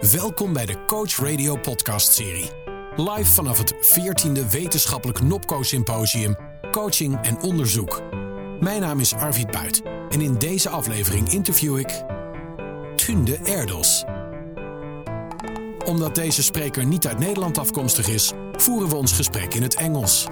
Welkom bij de Coach Radio podcast serie. Live vanaf het 14e wetenschappelijk Nopco Symposium Coaching en Onderzoek. Mijn naam is Arvid Buit en in deze aflevering interview ik Tunde Erdos. Omdat deze spreker niet uit Nederland afkomstig is, voeren we ons gesprek in het Engels.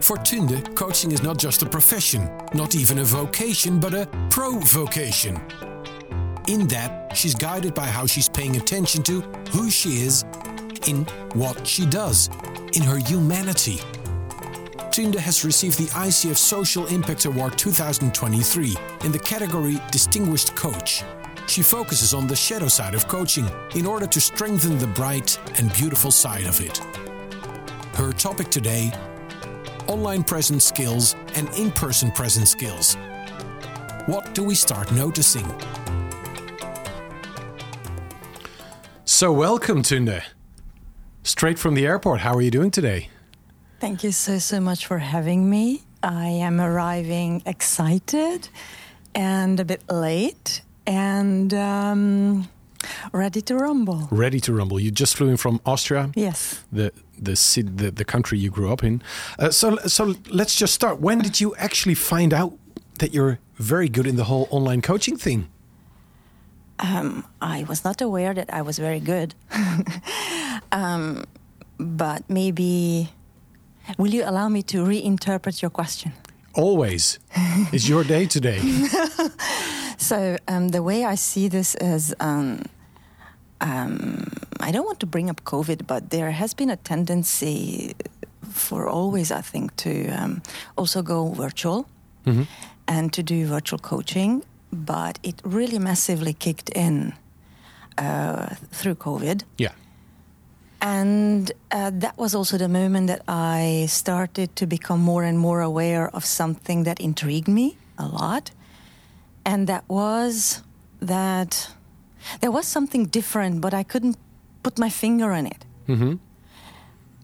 For Tunde, coaching is not just a profession, not even a vocation, but a provocation. In that, she's guided by how she's paying attention to who she is in what she does, in her humanity. Tünde has received the ICF Social Impact Award 2023 in the category Distinguished Coach. She focuses on the shadow side of coaching in order to strengthen the bright and beautiful side of it. Her topic today online presence skills and in person presence skills. What do we start noticing? So, welcome, Tünde. Straight from the airport. How are you doing today? Thank you so, so much for having me. I am arriving excited and a bit late and um, ready to rumble. Ready to rumble. You just flew in from Austria. Yes. The the city, the, the country you grew up in. Uh, so so let's just start. When did you actually find out that you're very good in the whole online coaching thing? Um, I was not aware that I was very good. um, but maybe, will you allow me to reinterpret your question? Always. it's your day today. so, um, the way I see this is um, um, I don't want to bring up COVID, but there has been a tendency for always, I think, to um, also go virtual mm-hmm. and to do virtual coaching but it really massively kicked in uh, through COVID. Yeah. And uh, that was also the moment that I started to become more and more aware of something that intrigued me a lot. And that was that there was something different, but I couldn't put my finger on it. Mm-hmm.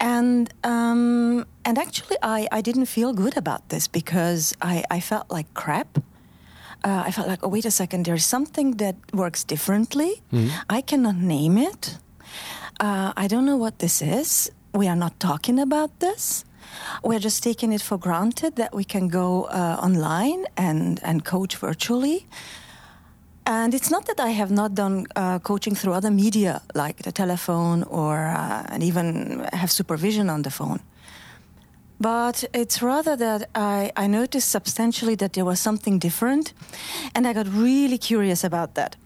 And um, and actually, I, I didn't feel good about this because I, I felt like crap uh, I felt like, oh, wait a second, there's something that works differently. Mm-hmm. I cannot name it. Uh, I don't know what this is. We are not talking about this. We're just taking it for granted that we can go uh, online and, and coach virtually. And it's not that I have not done uh, coaching through other media like the telephone or uh, and even have supervision on the phone. But it's rather that I, I noticed substantially that there was something different, and I got really curious about that.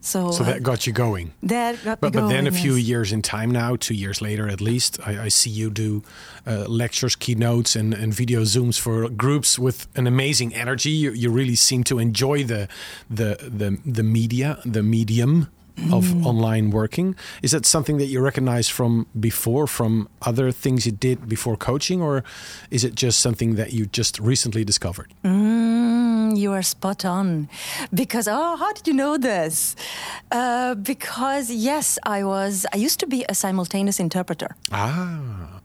So, so that got you going. That got but, me but then a few yes. years in time now, two years later at least, I, I see you do uh, lectures, keynotes, and, and video zooms for groups with an amazing energy. You, you really seem to enjoy the the the the media, the medium of mm. online working. Is that something that you recognize from before, from other things you did before coaching, or is it just something that you just recently discovered? Mm, you are spot on. Because, oh, how did you know this? Uh, because, yes, I was, I used to be a simultaneous interpreter. Ah.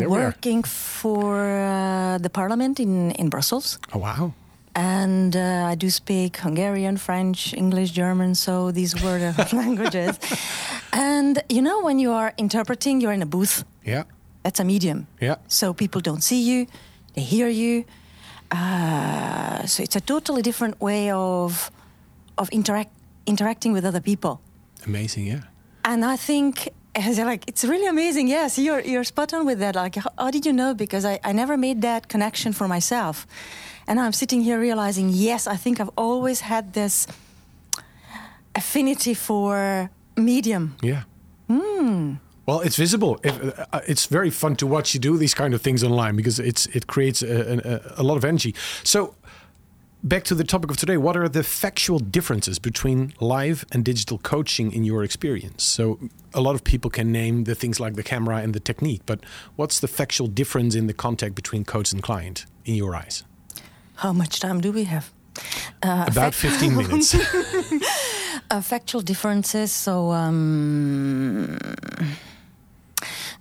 Working for uh, the parliament in, in Brussels. Oh, wow and uh, I do speak Hungarian, French, English, German, so these were the languages. And you know, when you are interpreting, you're in a booth. Yeah. That's a medium. Yeah. So people don't see you, they hear you. Uh, so it's a totally different way of of interact interacting with other people. Amazing, yeah. And I think like it's really amazing. Yes, you're you're spot on with that. Like, how, how did you know? Because I, I never made that connection for myself. And I'm sitting here realizing, yes, I think I've always had this affinity for medium. Yeah. Mm. Well, it's visible. It, uh, it's very fun to watch you do these kind of things online because it's it creates a, a, a, lot of energy. So, back to the topic of today. What are the factual differences between live and digital coaching in your experience? So, a lot of people can name the things like the camera and the technique, but what's the factual difference in the contact between coach and client in your eyes? How much time do we have? Uh, About 15 minutes. uh, factual differences. So, um,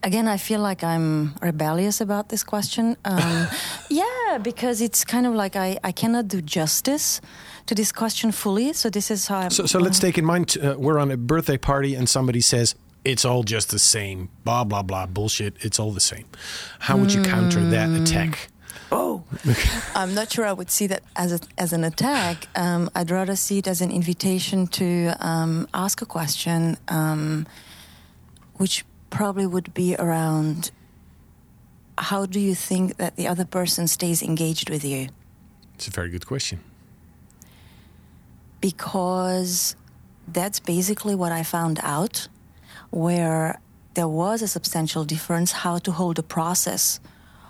again, I feel like I'm rebellious about this question. Um, yeah, because it's kind of like I, I cannot do justice to this question fully. So this is how. I'm, So, so let's take in mind uh, we're on a birthday party and somebody says it's all just the same, blah blah blah, bullshit. It's all the same. How would you counter that attack? Oh, I'm not sure I would see that as a, as an attack. Um, I'd rather see it as an invitation to um, ask a question, um, which probably would be around how do you think that the other person stays engaged with you? It's a very good question. Because that's basically what I found out, where there was a substantial difference how to hold a process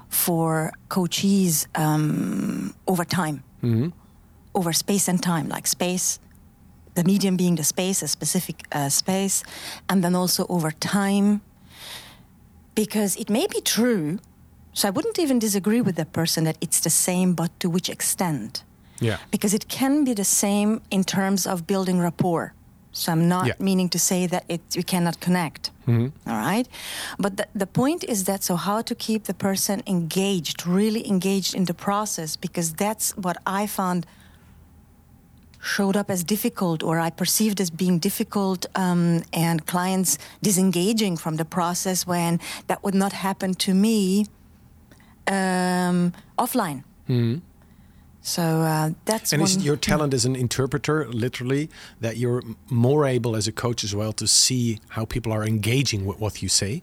for coaches um, over time, over space and time, like space, the medium being the space, a specific uh, space, and then also over time. Because it may be true, so I wouldn't even disagree with the person that it's the same, but to which extent? Yeah. Because it can be the same in terms of building rapport. So I'm not Yeah. meaning to say that it you cannot connect. All right, but the, the point is that so how to keep the person engaged, really engaged in the process, because that's what I found showed up as difficult, or I perceived as being difficult, um, and clients disengaging from the process when that would not happen to me um, offline. So uh, that's And is your talent as an interpreter literally that you're more able as a coach as well to see how people are engaging with what you say?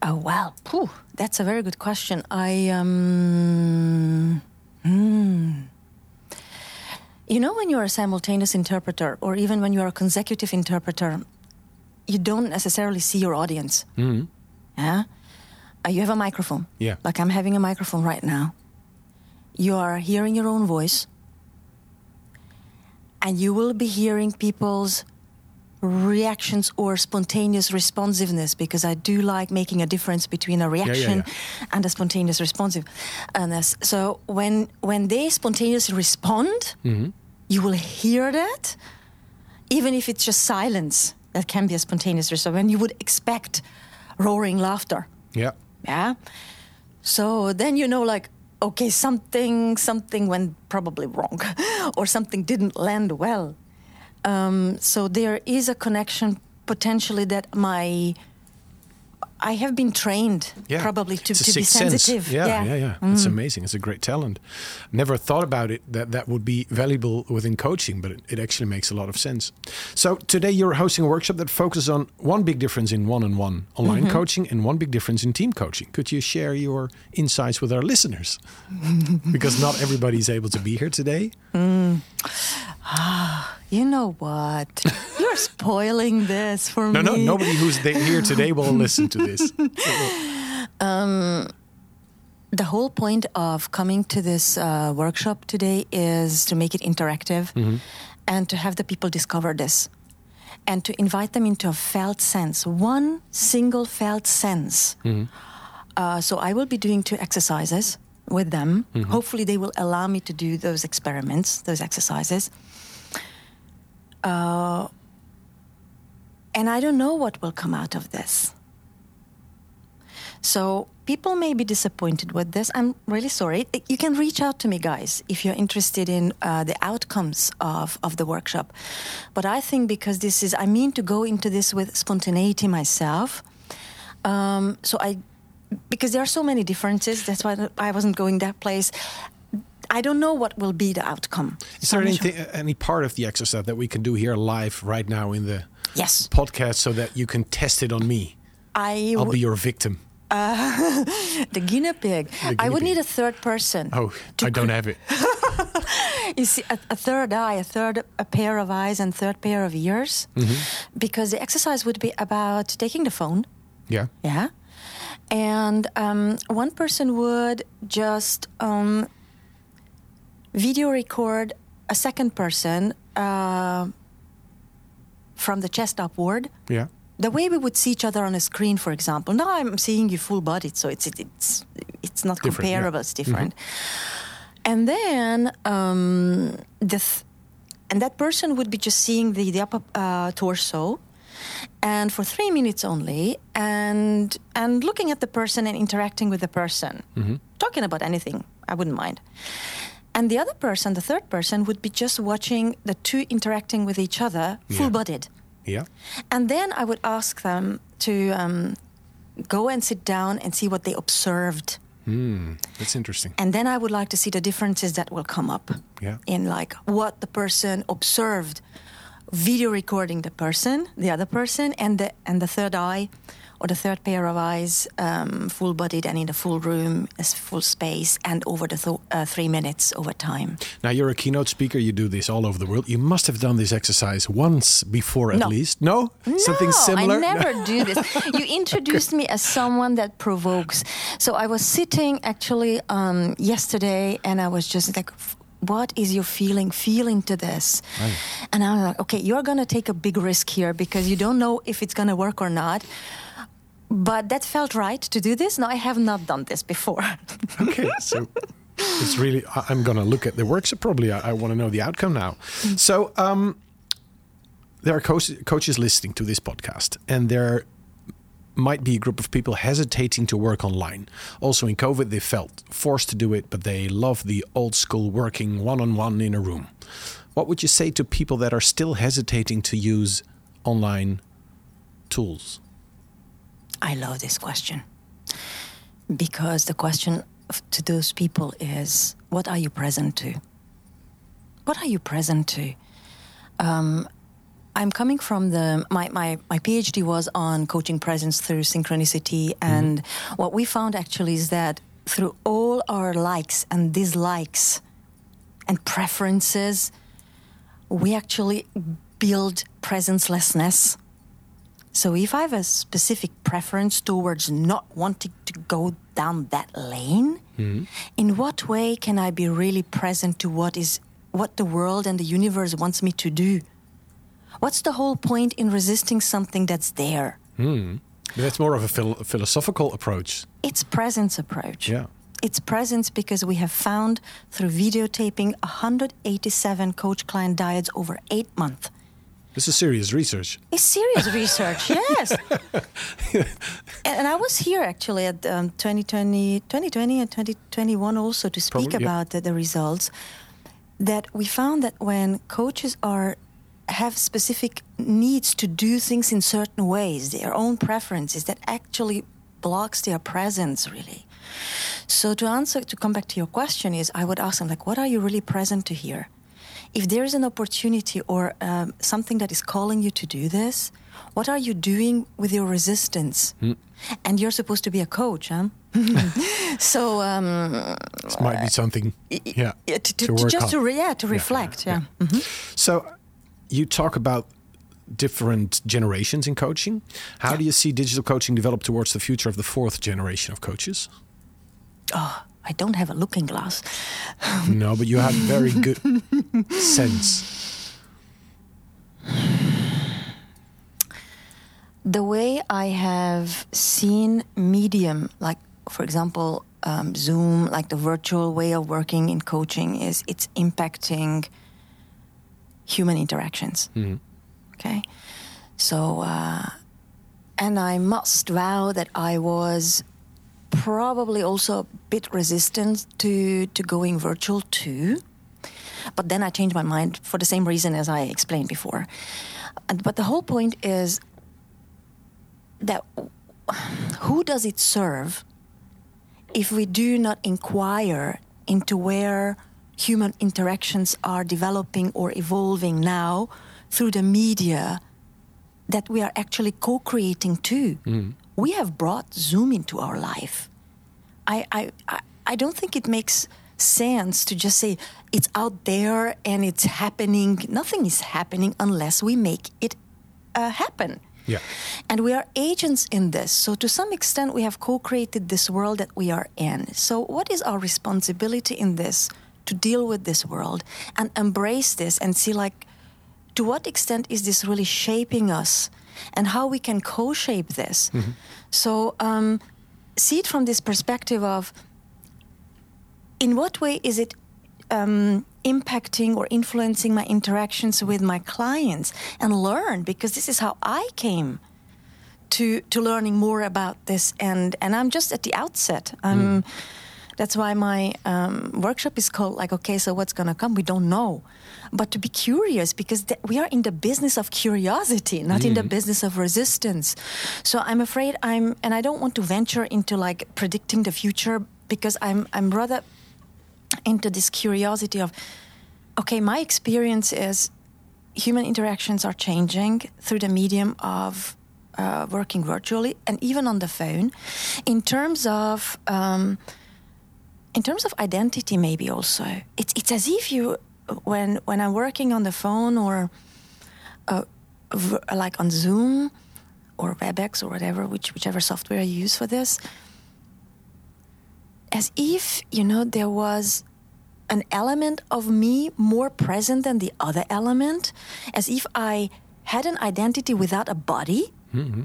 Oh well, phew, that's a very good question. I um, hmm. you know, when you're a simultaneous interpreter, or even when you're a consecutive interpreter, you don't necessarily see your audience. Yeah, uh, you have a microphone. Yeah. like I'm having a microphone right now. You are hearing your own voice, and you will be hearing people's reactions or spontaneous responsiveness because I do like making a difference between a reaction yeah. and a spontaneous responsiveness. So when when they spontaneously respond, Mm-hmm. you will hear that, even if it's just silence. That can be a spontaneous response. When you would expect roaring laughter, Yeah. yeah. So then you know, like, okay, something something went probably wrong, or something didn't land well. Um, so there is a connection potentially that my I have been trained Yeah. probably to, to be sixth sense. sensitive. Yeah, yeah, yeah. yeah. It's amazing. It's a great talent. Never thought about it that that would be valuable within coaching, but it, it actually makes a lot of sense. So today you're hosting a workshop that focuses on one big difference in one-on-one online Mm-hmm. coaching and one big difference in team coaching. Could you share your insights with our listeners? because not everybody is able to be here today. You know what? You're spoiling this for No, me. no, no, nobody who's here today will listen to this. the whole point of coming to this uh, workshop today is to make it interactive and to have the people discover this and to invite them into a felt sense, one single felt sense. Uh, so I will be doing two exercises with them. Hopefully, they will allow me to do those experiments, those exercises. Uh, and I don't know what will come out of this. So people may be disappointed with this. I'm really sorry. You can reach out to me, guys, if you're interested in uh, the outcomes of, of the workshop. But I think because this is, I mean to go into this with spontaneity myself. Um, so I, because there are so many differences, that's why I wasn't going that place. I don't know what will be the outcome. Is So there I'm sure. anything, any part of the exercise that we can do here live right now in the Yes. podcast so that you can test it on me? I I'll be your victim. the guinea pig. I guinea would pig. need a third person. Oh, I don't have it. You see, a, a third eye, a third a pair of eyes, and third pair of ears, because the exercise would be about taking the phone, Yeah. yeah, and um, one person would just um, video record a second person uh, from the chest upward. Yeah. The way we would see each other on a screen, for example. Now I'm seeing you full bodied, so it's it's it's not Different, yeah. comparable. It's different. And then um, the th- and that person would be just seeing the the upper uh, torso, and for three minutes only, and and looking at the person and interacting with the person, talking about anything. I wouldn't mind. And the other person, the third person, would be just watching the two interacting with each other, full bodied. Yeah. And then I would ask them to um, go and sit down and see what they observed. Hmm. That's interesting. And then I would like to see the differences that will come up Yeah. in like what the person observed, video recording the person, the other person, and the and the third eye or the third pair of eyes, um, full bodied and in a full room, as full space, and over the th- uh, three minutes over time. Now you're a keynote speaker. You do this all over the world. You must have done this exercise once before, at No. least. No, something no, similar. I never do this. You introduced me as someone that provokes. So I was sitting actually um, yesterday, and I was just like, "What is your feeling? Feel into this." And I'm like, "Okay, you're gonna take a big risk here because you don't know if it's gonna work or not." But that felt right to do this. No, I have not done this before. okay, so it's really. I- I'm going to look at the work. So probably I, I want to know the outcome now. So um, there are coach, coaches listening to this podcast, and there might be a group of people hesitating to work online. Also, in COVID, they felt forced to do it, but they love the old school working one on one in a room. What would you say to people that are still hesitating to use online tools? I love this question because the question to those people is what are you present to? What are you present to? Um, I'm coming from the my, my my PhD was on coaching presence through synchronicity, and what we found actually is that through all our likes and dislikes and preferences, we actually build presencelessness. So if I have a specific preference towards not wanting to go down that lane, hmm. in what way can I be really present to what is what the world and the universe wants me to do? What's the whole point in resisting something that's there? Hmm. That's more of a phil- philosophical approach. It's presence approach. Yeah. It's presence because we have found through videotaping 187 coach client dyads over eight months. This is serious research. It's serious research, yes. and, I was here actually at um, 2020, 2020 and 2021 also to speak Probably, yeah. about the, the results. That we found that when coaches are have specific needs to do things in certain ways, their own preferences, that actually blocks their presence really. So to answer, to come back to your question, is I would ask them like, what are you really present to here? If there is an opportunity or um, something that is calling you to do this, what are you doing with your resistance? And you're supposed to be a coach, huh? so um, This might be something, yeah, yeah, to, to, to just on. to re- yeah to reflect, yeah. Mhm. So, you talk about different generations in coaching. How do you see digital coaching develop towards the future of the fourth generation of coaches? Oh, I don't have a looking glass. no, but you have very good sense. the way I have seen medium, like for example, um, Zoom, like the virtual way of working in coaching, is it's impacting human interactions. Okay, so uh, and I must vow that I was probably also a bit resistant to to going virtual too. But then I changed my mind for the same reason as I explained before. But the whole point is that who does it serve if we do not inquire into where human interactions are developing or evolving now through the media that we are actually co-creating too mm. We have brought zoom into our life I, I, I, don't think it makes sense to just say it's out there and it's happening nothing is happening unless we make it uh, happen Yeah. and we are agents in this. So, to some extent, we have co created this world that we are in. So, what is our responsibility in this to deal with this world and embrace this and see, like, to what extent is this really shaping us and how we can co shape this? So, um, see it from this perspective of in what way is it um, impacting or influencing my interactions with my clients and learn because this is how I came to to learning more about this and and I'm just at the outset. I'm That's why my um, workshop is called like, okay, so what's going to come? We don't know. But to be curious because th- we are in the business of curiosity, not mm. in the business of resistance. So I'm afraid I'm, and I don't want to venture into like predicting the future because I'm, I'm rather into this curiosity of, okay, my experience is human interactions are changing through the medium of uh, working virtually and even on the phone. In terms of um, in terms of identity, maybe also it's it's as if you when when I'm working on the phone or uh, v- like on Zoom or WebEx or whatever, which whichever software I use for this, as if you know there was an element of me more present than the other element, as if I had an identity without a body. Mm-hmm.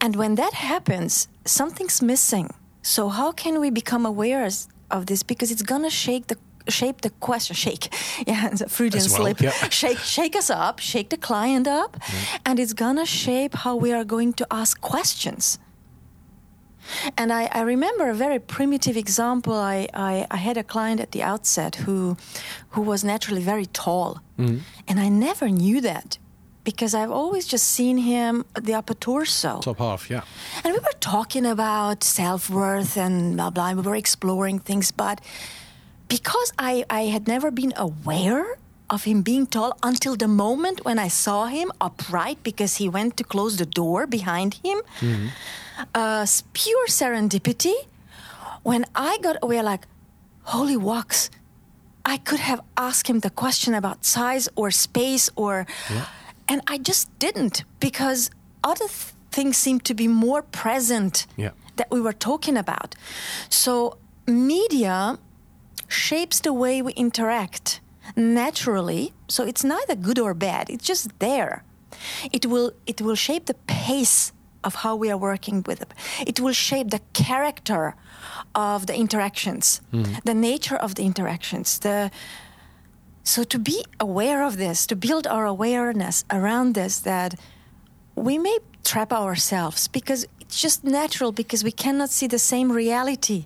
And when that happens, something's missing. So how can we become aware of this? Because it's gonna shake the shape the question shake yeah it's a freudian well, slip yeah. shake shake us up shake the client up mm. and it's gonna shape how we are going to ask questions and I, I, remember a very primitive example. I, I, I, had a client at the outset who, who was naturally very tall. Mm. And I never knew that because I've always just seen him the upper torso. Top half, yeah. And we were talking about self worth and blah, blah. We were exploring things. But because I, I had never been aware of him being tall until the moment when I saw him upright because he went to close the door behind him. Mm-hmm. Uh, pure serendipity. When I got aware, like, holy walks, I could have asked him the question about size or space or. Yeah. And I just didn't because other th- things seemed to be more present yeah. that we were talking about. So, media shapes the way we interact naturally. So it's neither good or bad. It's just there. It will it will shape the pace of how we are working with it. It will shape the character of the interactions, mm. the nature of the interactions. The so to be aware of this, to build our awareness around this, that we may trap ourselves because it's just natural because we cannot see the same reality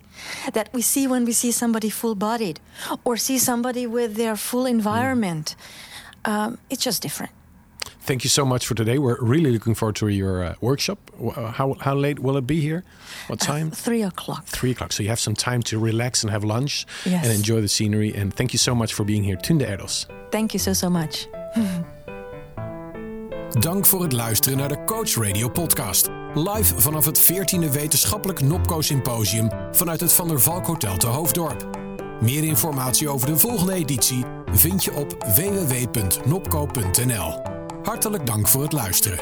that we see when we see somebody full bodied or see somebody with their full environment. Mm. Um, it's just different. Thank you so much for today. We're really looking forward to your uh, workshop. Uh, how, how late will it be here? What uh, time? Uh, three o'clock. Three o'clock. So you have some time to relax and have lunch yes. and enjoy the scenery. And thank you so much for being here. Tunde Erdos. Thank you so, so much. Dank voor het luisteren naar de Coach Radio podcast. Live vanaf het 14e Wetenschappelijk Nopco Symposium vanuit het Van der Valk Hotel te Hoofddorp. Meer informatie over de volgende editie vind je op www.nopco.nl. Hartelijk dank voor het luisteren.